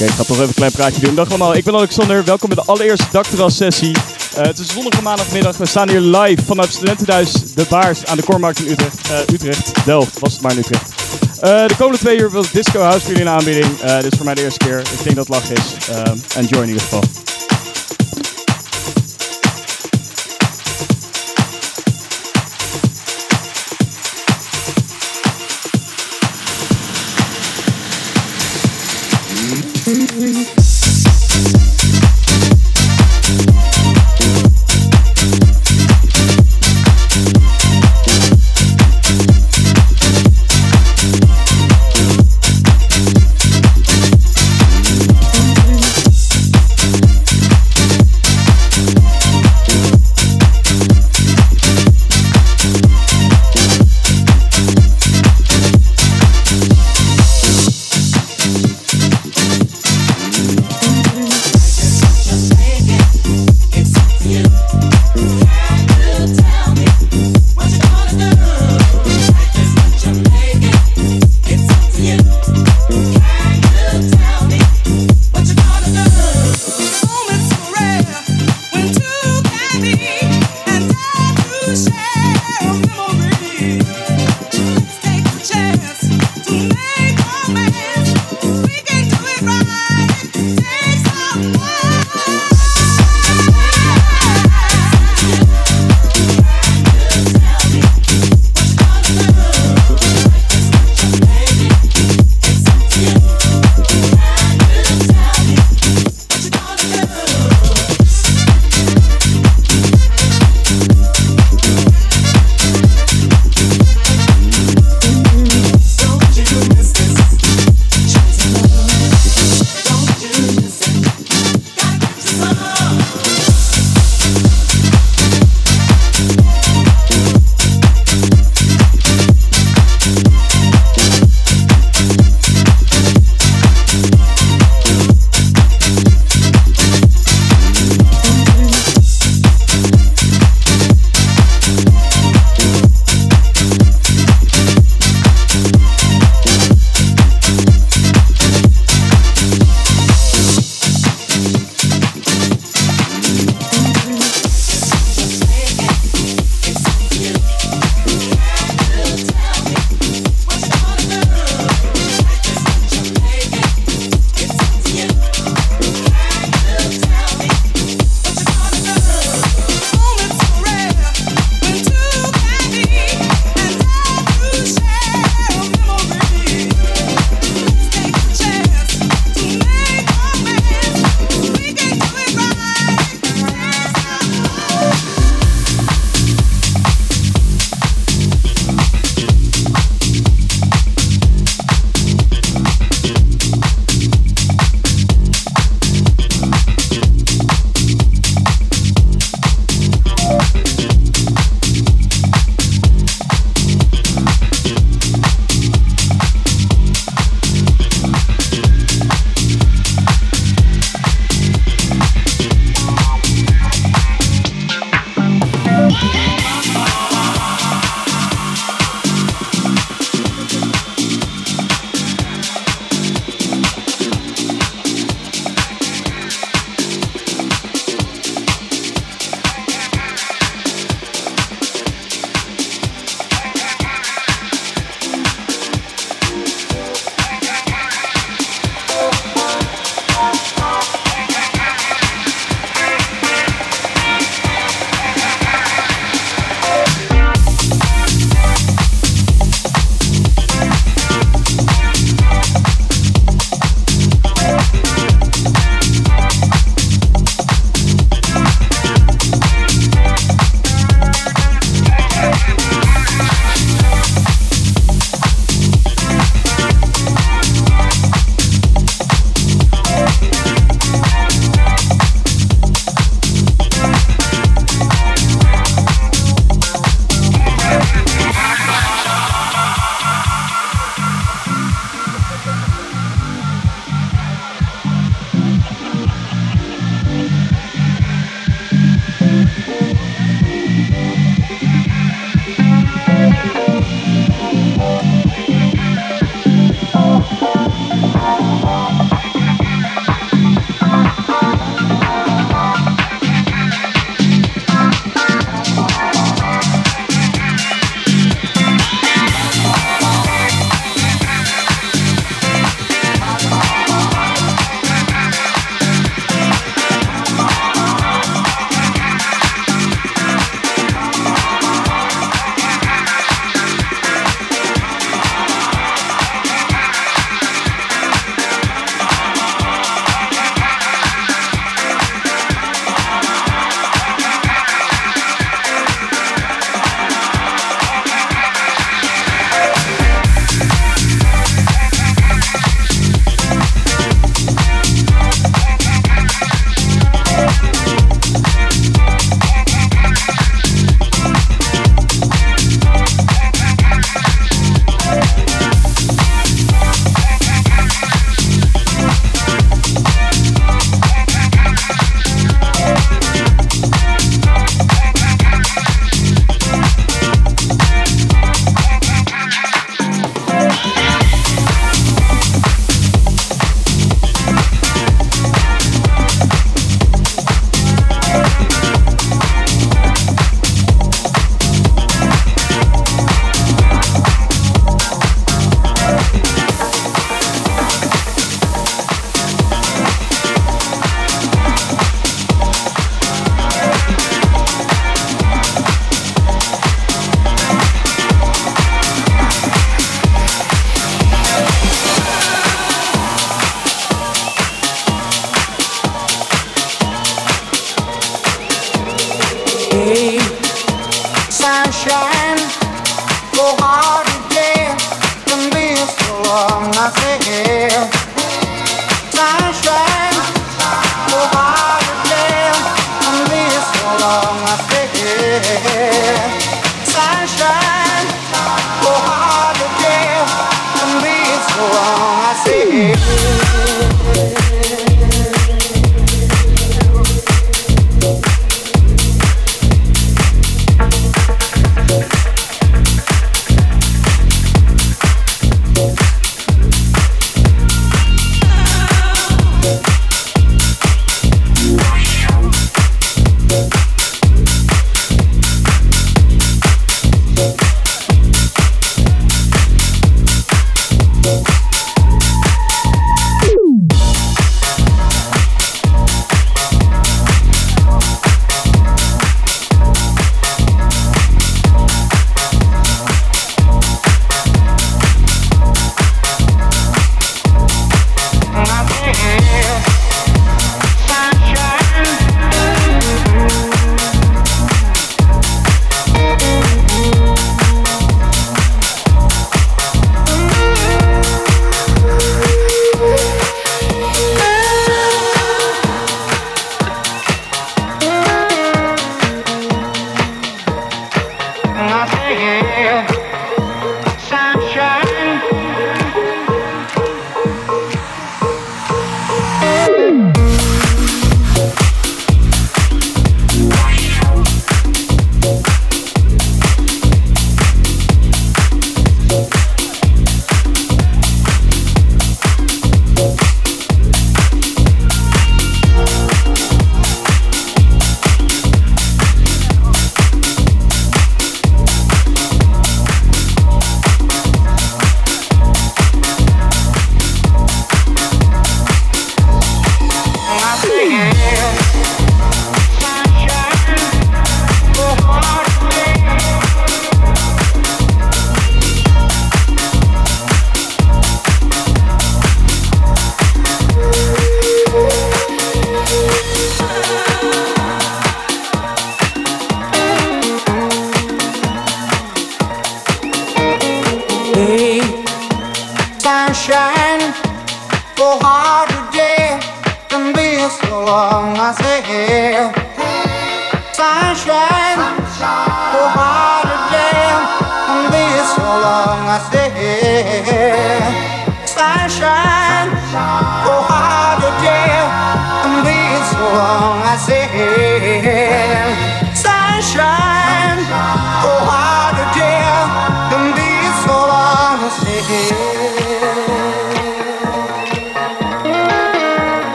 Oké, ik ga toch even een klein praatje doen. Dag allemaal, ik ben Alexander. Welkom bij de allereerste dakterras sessie. Uh, het is zondag maandagmiddag. We staan hier live vanuit Studentenhuis De Baars aan de Kormarkt in Utrecht. Uh, Utrecht, Delft was het maar in Utrecht. Uh, de komende twee uur wil Disco House voor jullie in aanbieding. dit is voor mij de eerste keer. Ik denk dat het lach is. enjoy in ieder geval.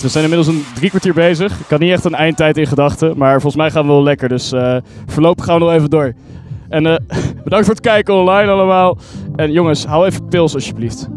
We zijn inmiddels een drie kwartier bezig. Ik had niet echt een eindtijd in gedachten, maar volgens mij gaan we wel lekker. Dus eh, voorlopig gaan we nog even door. En eh, bedankt voor het kijken online allemaal. En jongens, hou even pils alsjeblieft.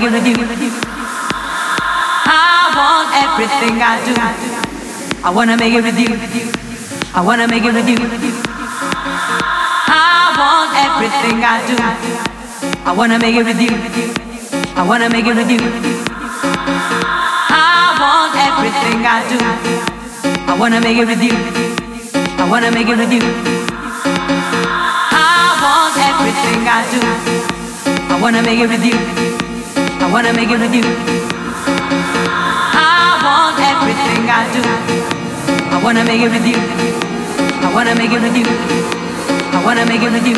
With you. I want everything I do. I wanna make it with you. I wanna make it with you. I want everything I do. I wanna make it with you. I wanna make it with you. I want everything I do. I wanna make it with you. I wanna make it with you. I want everything I do. I wanna make it with you. I wanna make it with you. I want everything I do. I wanna make it with you. I wanna make it with you. I wanna make it with you.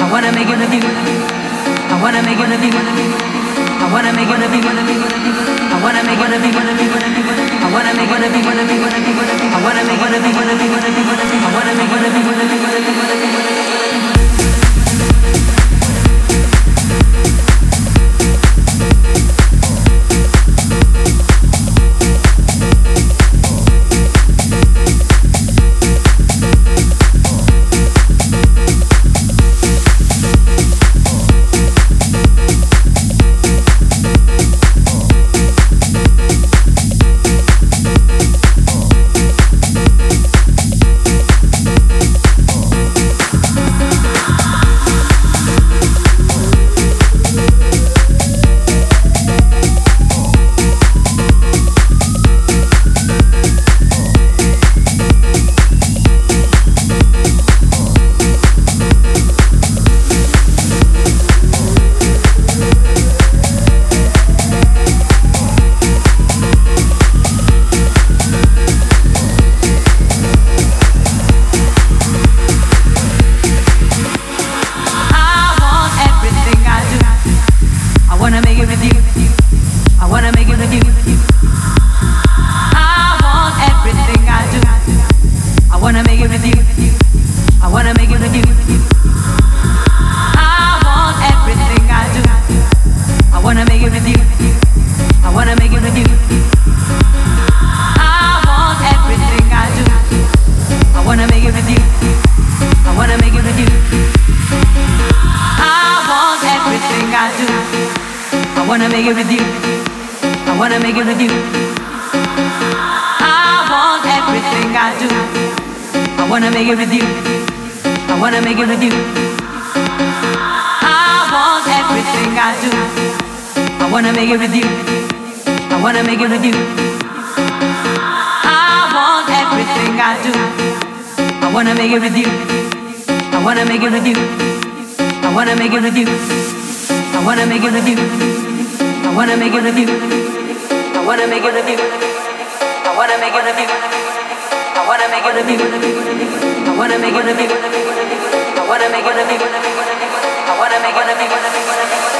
I wanna make it with you. I wanna make it with you. I wanna make it with you. I wanna make it with you. I wanna make it with you. I wanna make it with you. I wanna make it with you. I wanna make it with you. Make it with you. I wanna make it with you. I want everything I do. I wanna make it with you. I wanna make it with you. I want everything I do. I wanna make it with you. I wanna make it with you. I wanna make it with you. I wanna make it with you. I wanna make it with you. I wanna make it with you. I wanna make it with you. I wanna make it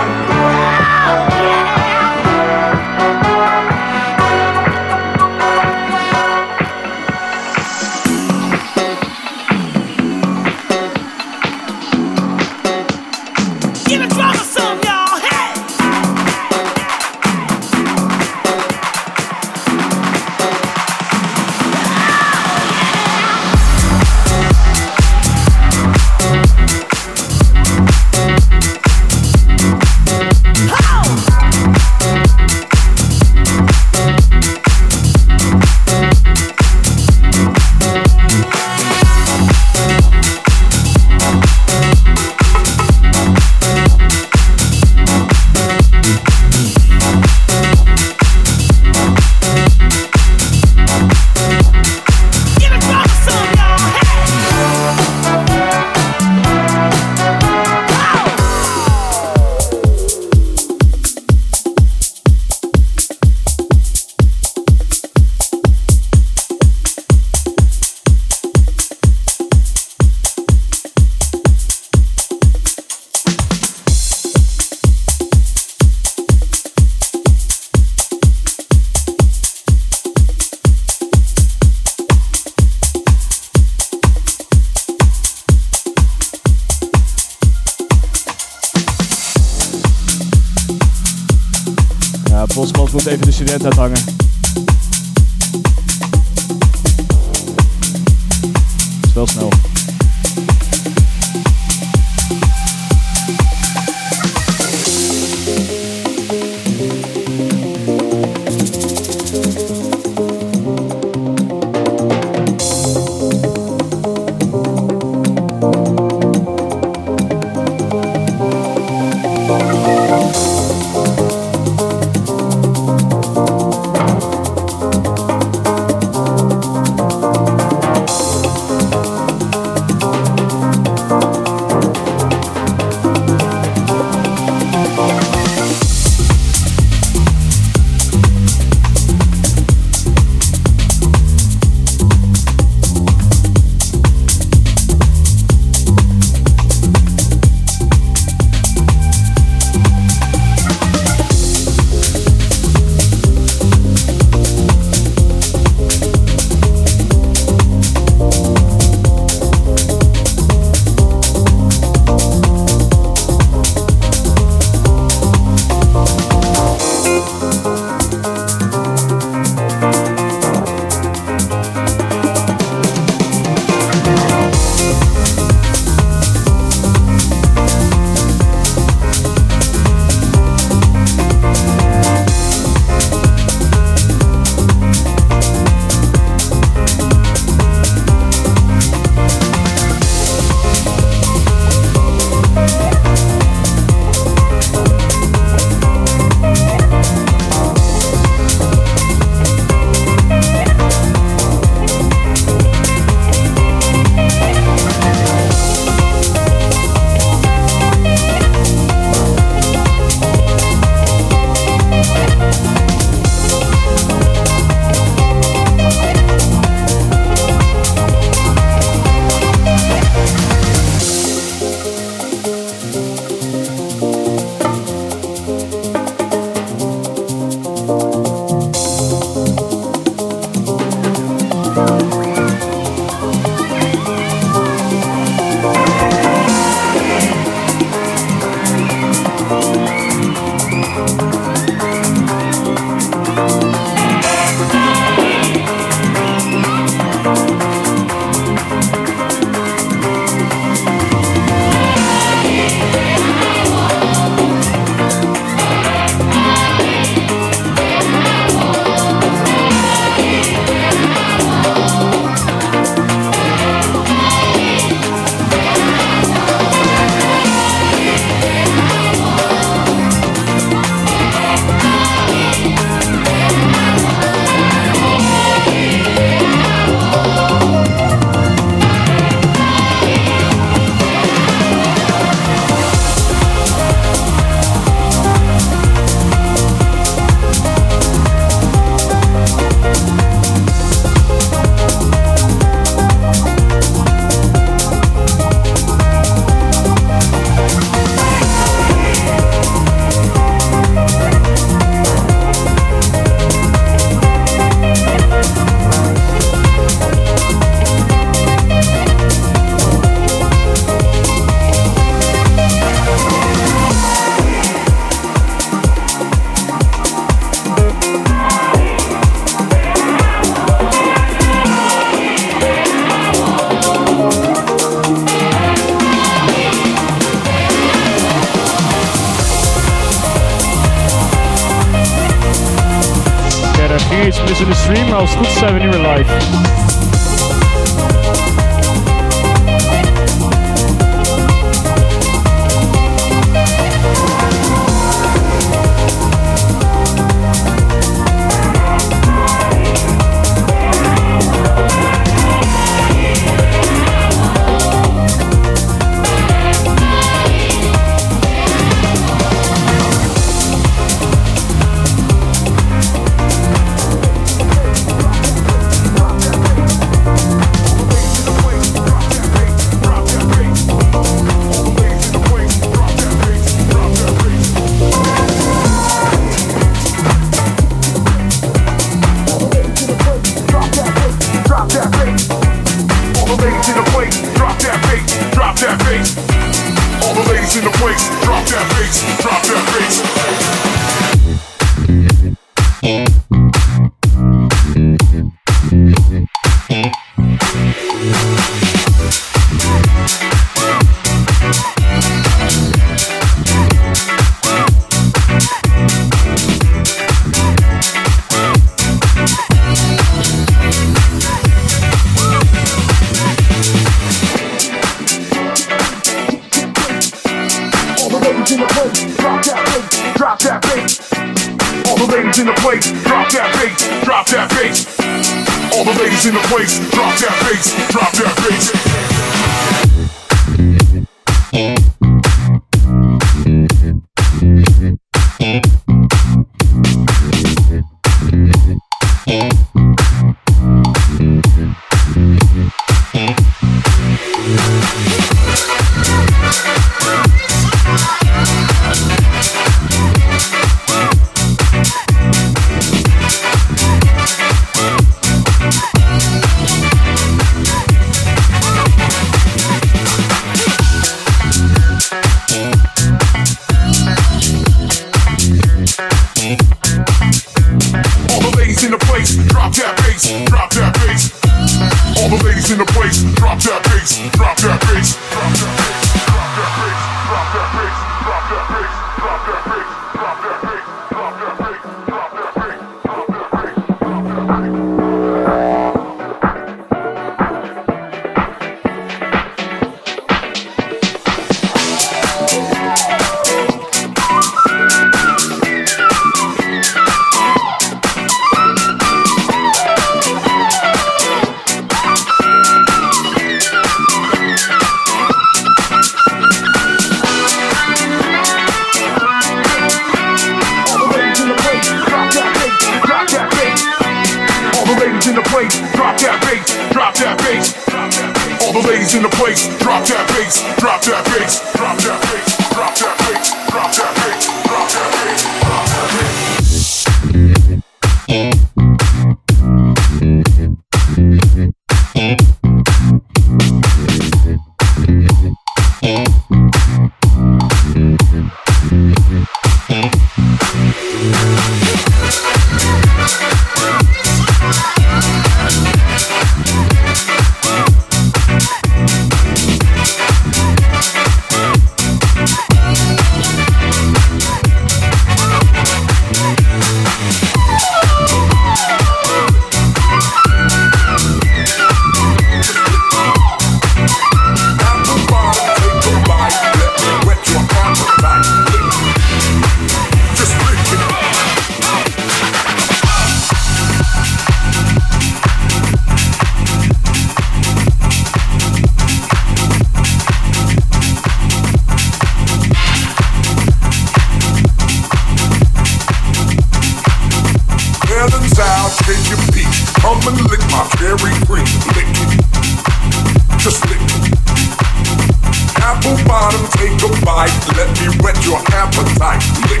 Let me your appetite. It.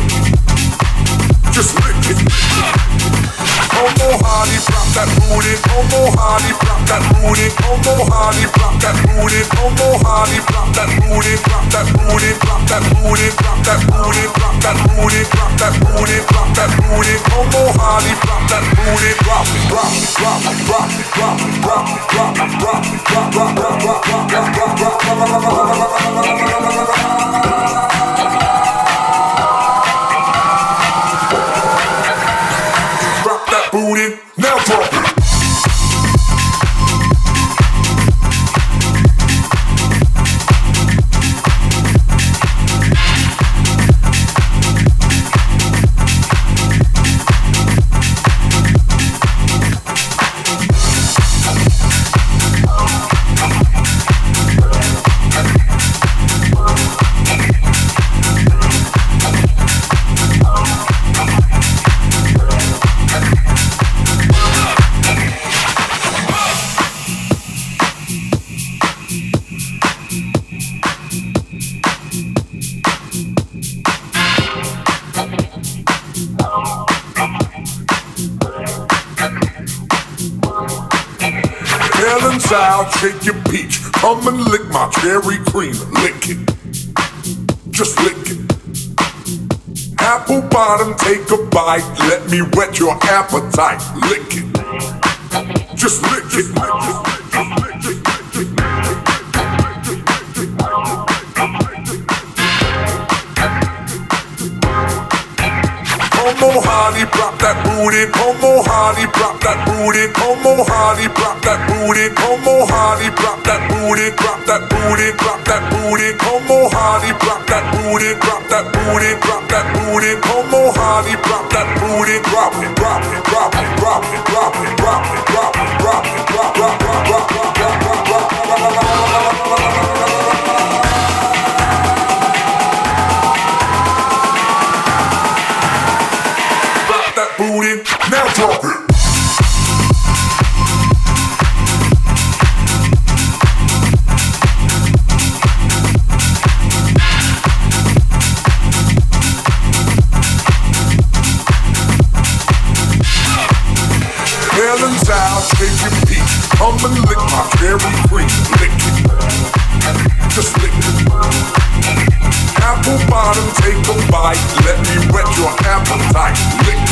Just lick it. Homo hardy, drop that booty. Homo hardy, drop that booty. Homo hardy, drop that booty. Homo hardy, drop that booty. Drop that booty. Drop that booty. Drop that booty. Drop that booty. Drop that booty. Drop that booty. Homo hardy, drop that booty. Drop it. Drop it. Drop it. Drop it. Drop it. Drop it. Drop it. Drop it. Drop drop drop drop drop drop drop drop drop Come and lick my cherry cream. Lick it. Just lick it. Apple bottom, take a bite. Let me whet your appetite. Lick it. Just lick it. Honey, drop that booty. Come on, honey, drop that booty. Come on, honey, drop that booty. Come on, honey, drop that booty. Drop that booty. Drop that booty. Come on, honey, drop that booty. Drop that booty. Drop that booty. Come on, honey, drop that booty. Drop it, drop it, drop it, drop it, drop it, drop it, Come and lick my cherry cream. Lick it. Just lick it. Apple bottom, take a bite. Let me whet your appetite. Lick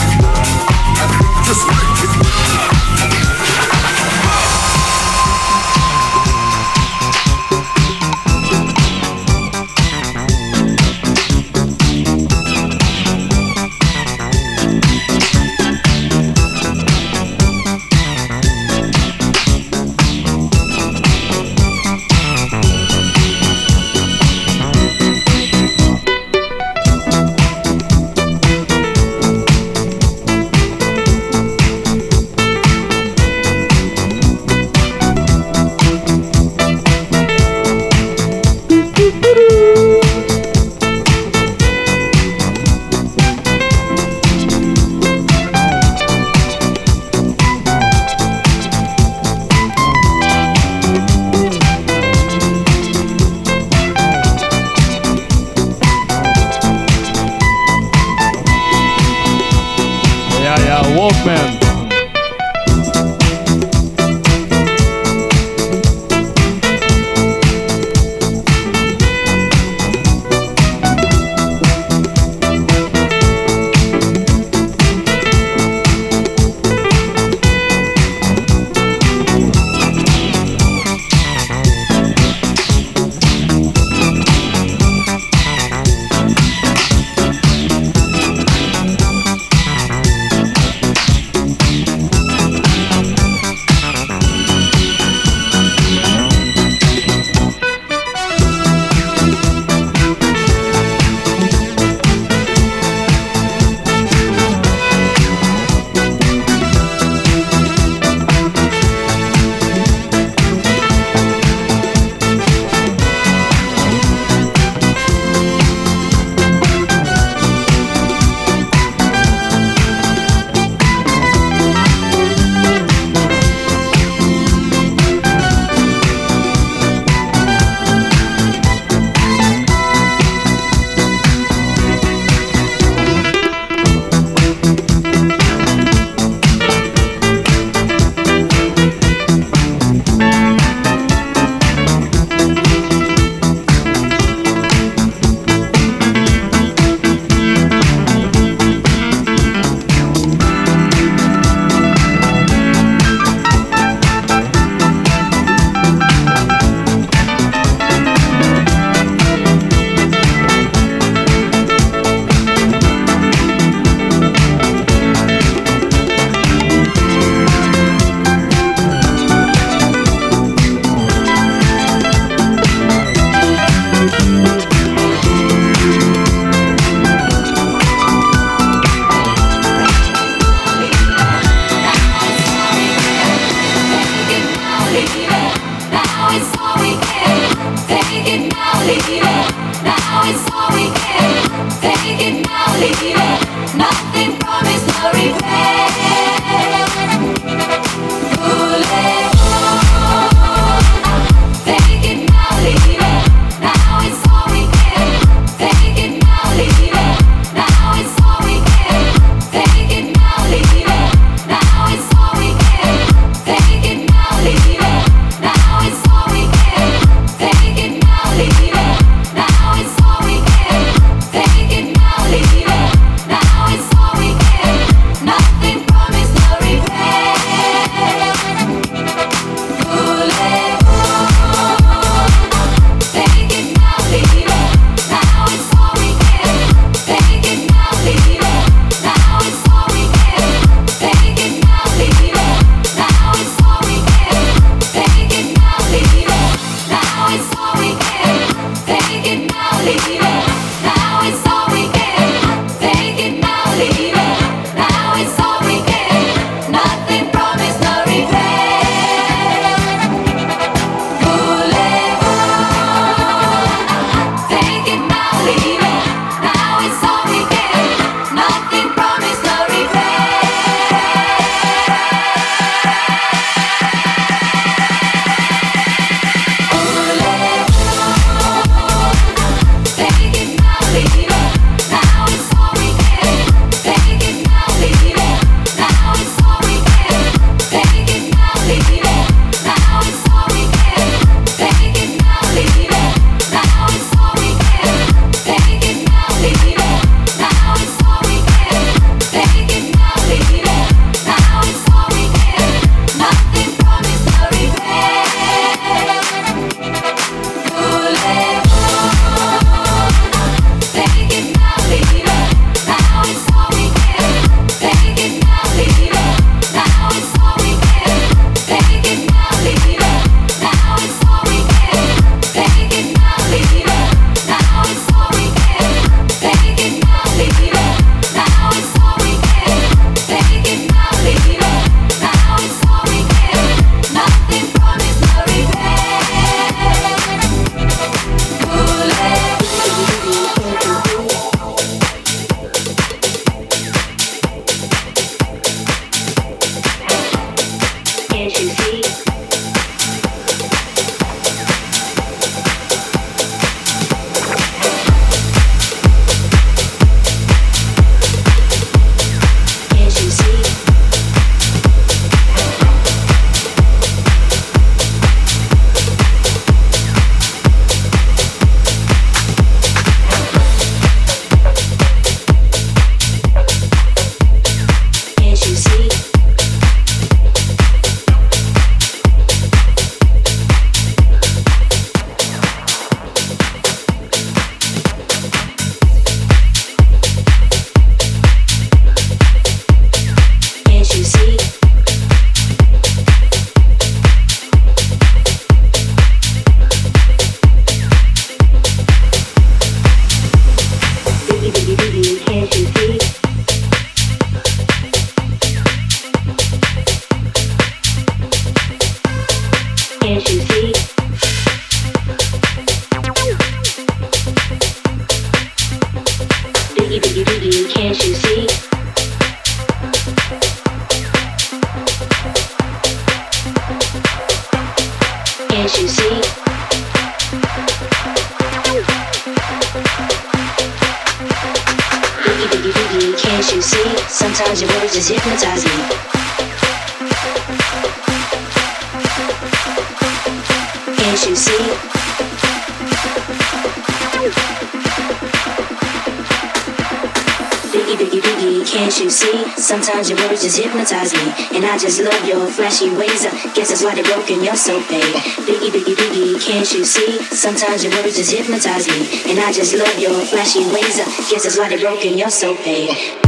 Sometimes your words just hypnotize me, and I just love your flashy ways. Guess that's why they're broken, you're so paid.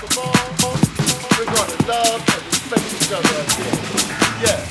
We're to love and respect each other again. Yeah.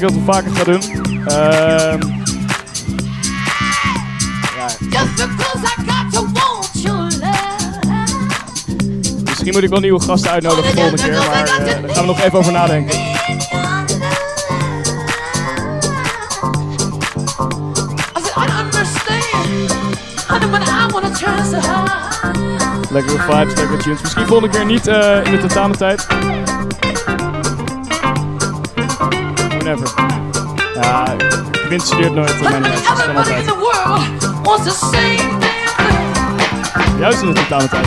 denk dat we vaker gaan doen. Ehm, misschien moet ik wel nieuwe gasten uitnodigen de volgende keer, maar eh, daar gaan we nog even over nadenken. Lekker vibes, je, tunes. Misschien volgende keer niet eh, in de totale tijd. Never Never. Ja, Quint studeert nooit mijn les. Juist in de totale tijd.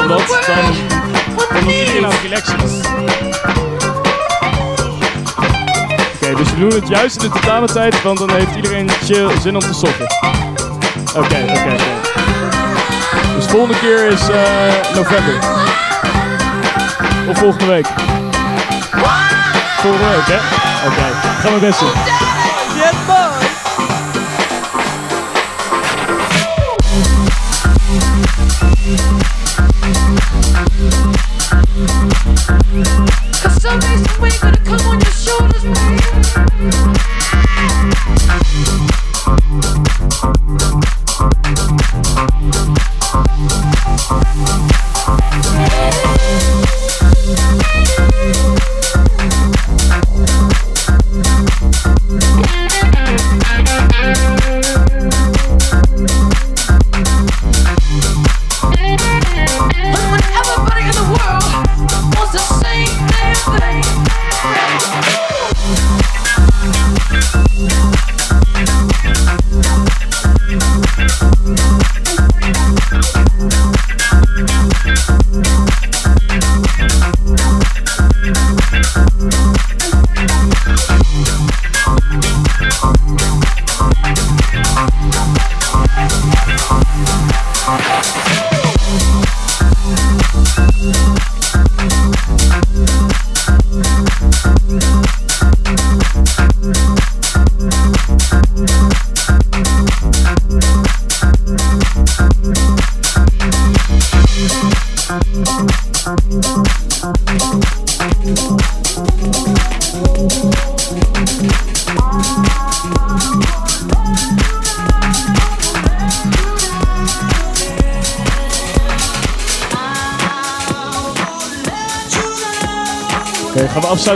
Omdat dan... Dan moet je nou relaxen. Oké, dus we doen het juist in de totale tijd, want dan heeft iedereen chill zin om te sokken. Oké, oké, oké. Okay. Dus volgende keer is eh, november. Of volgende week. Week, hè? Oké, gaan we best doen.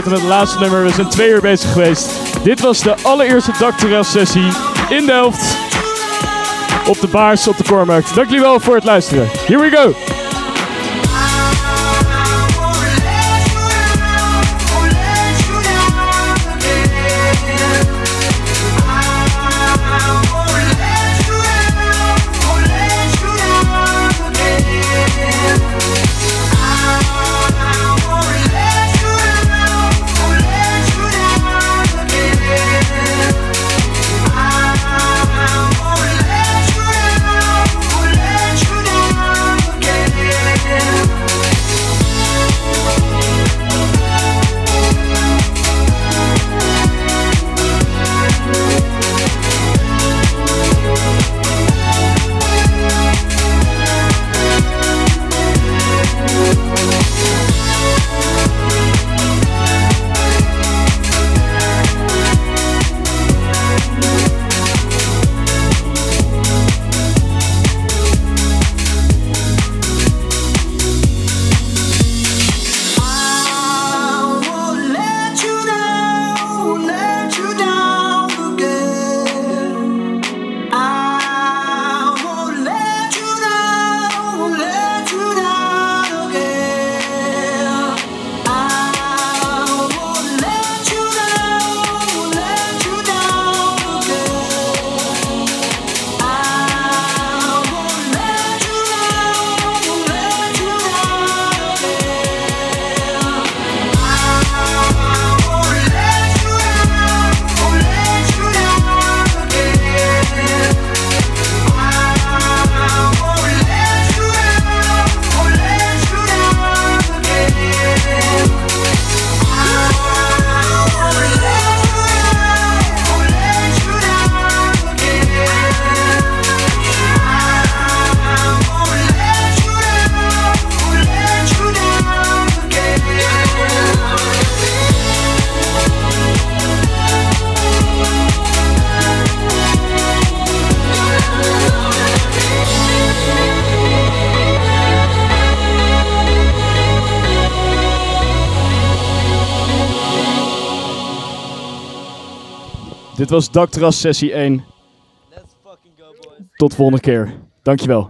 Met het laatste nummer. We zijn twee uur bezig geweest. Dit was de allereerste dakterras-sessie in Delft. Op de Baars, op de Kormarkt. Dank jullie wel voor het luisteren. Here we go! Dit was Dakterras sessie 1. Tot volgende keer. Dankjewel.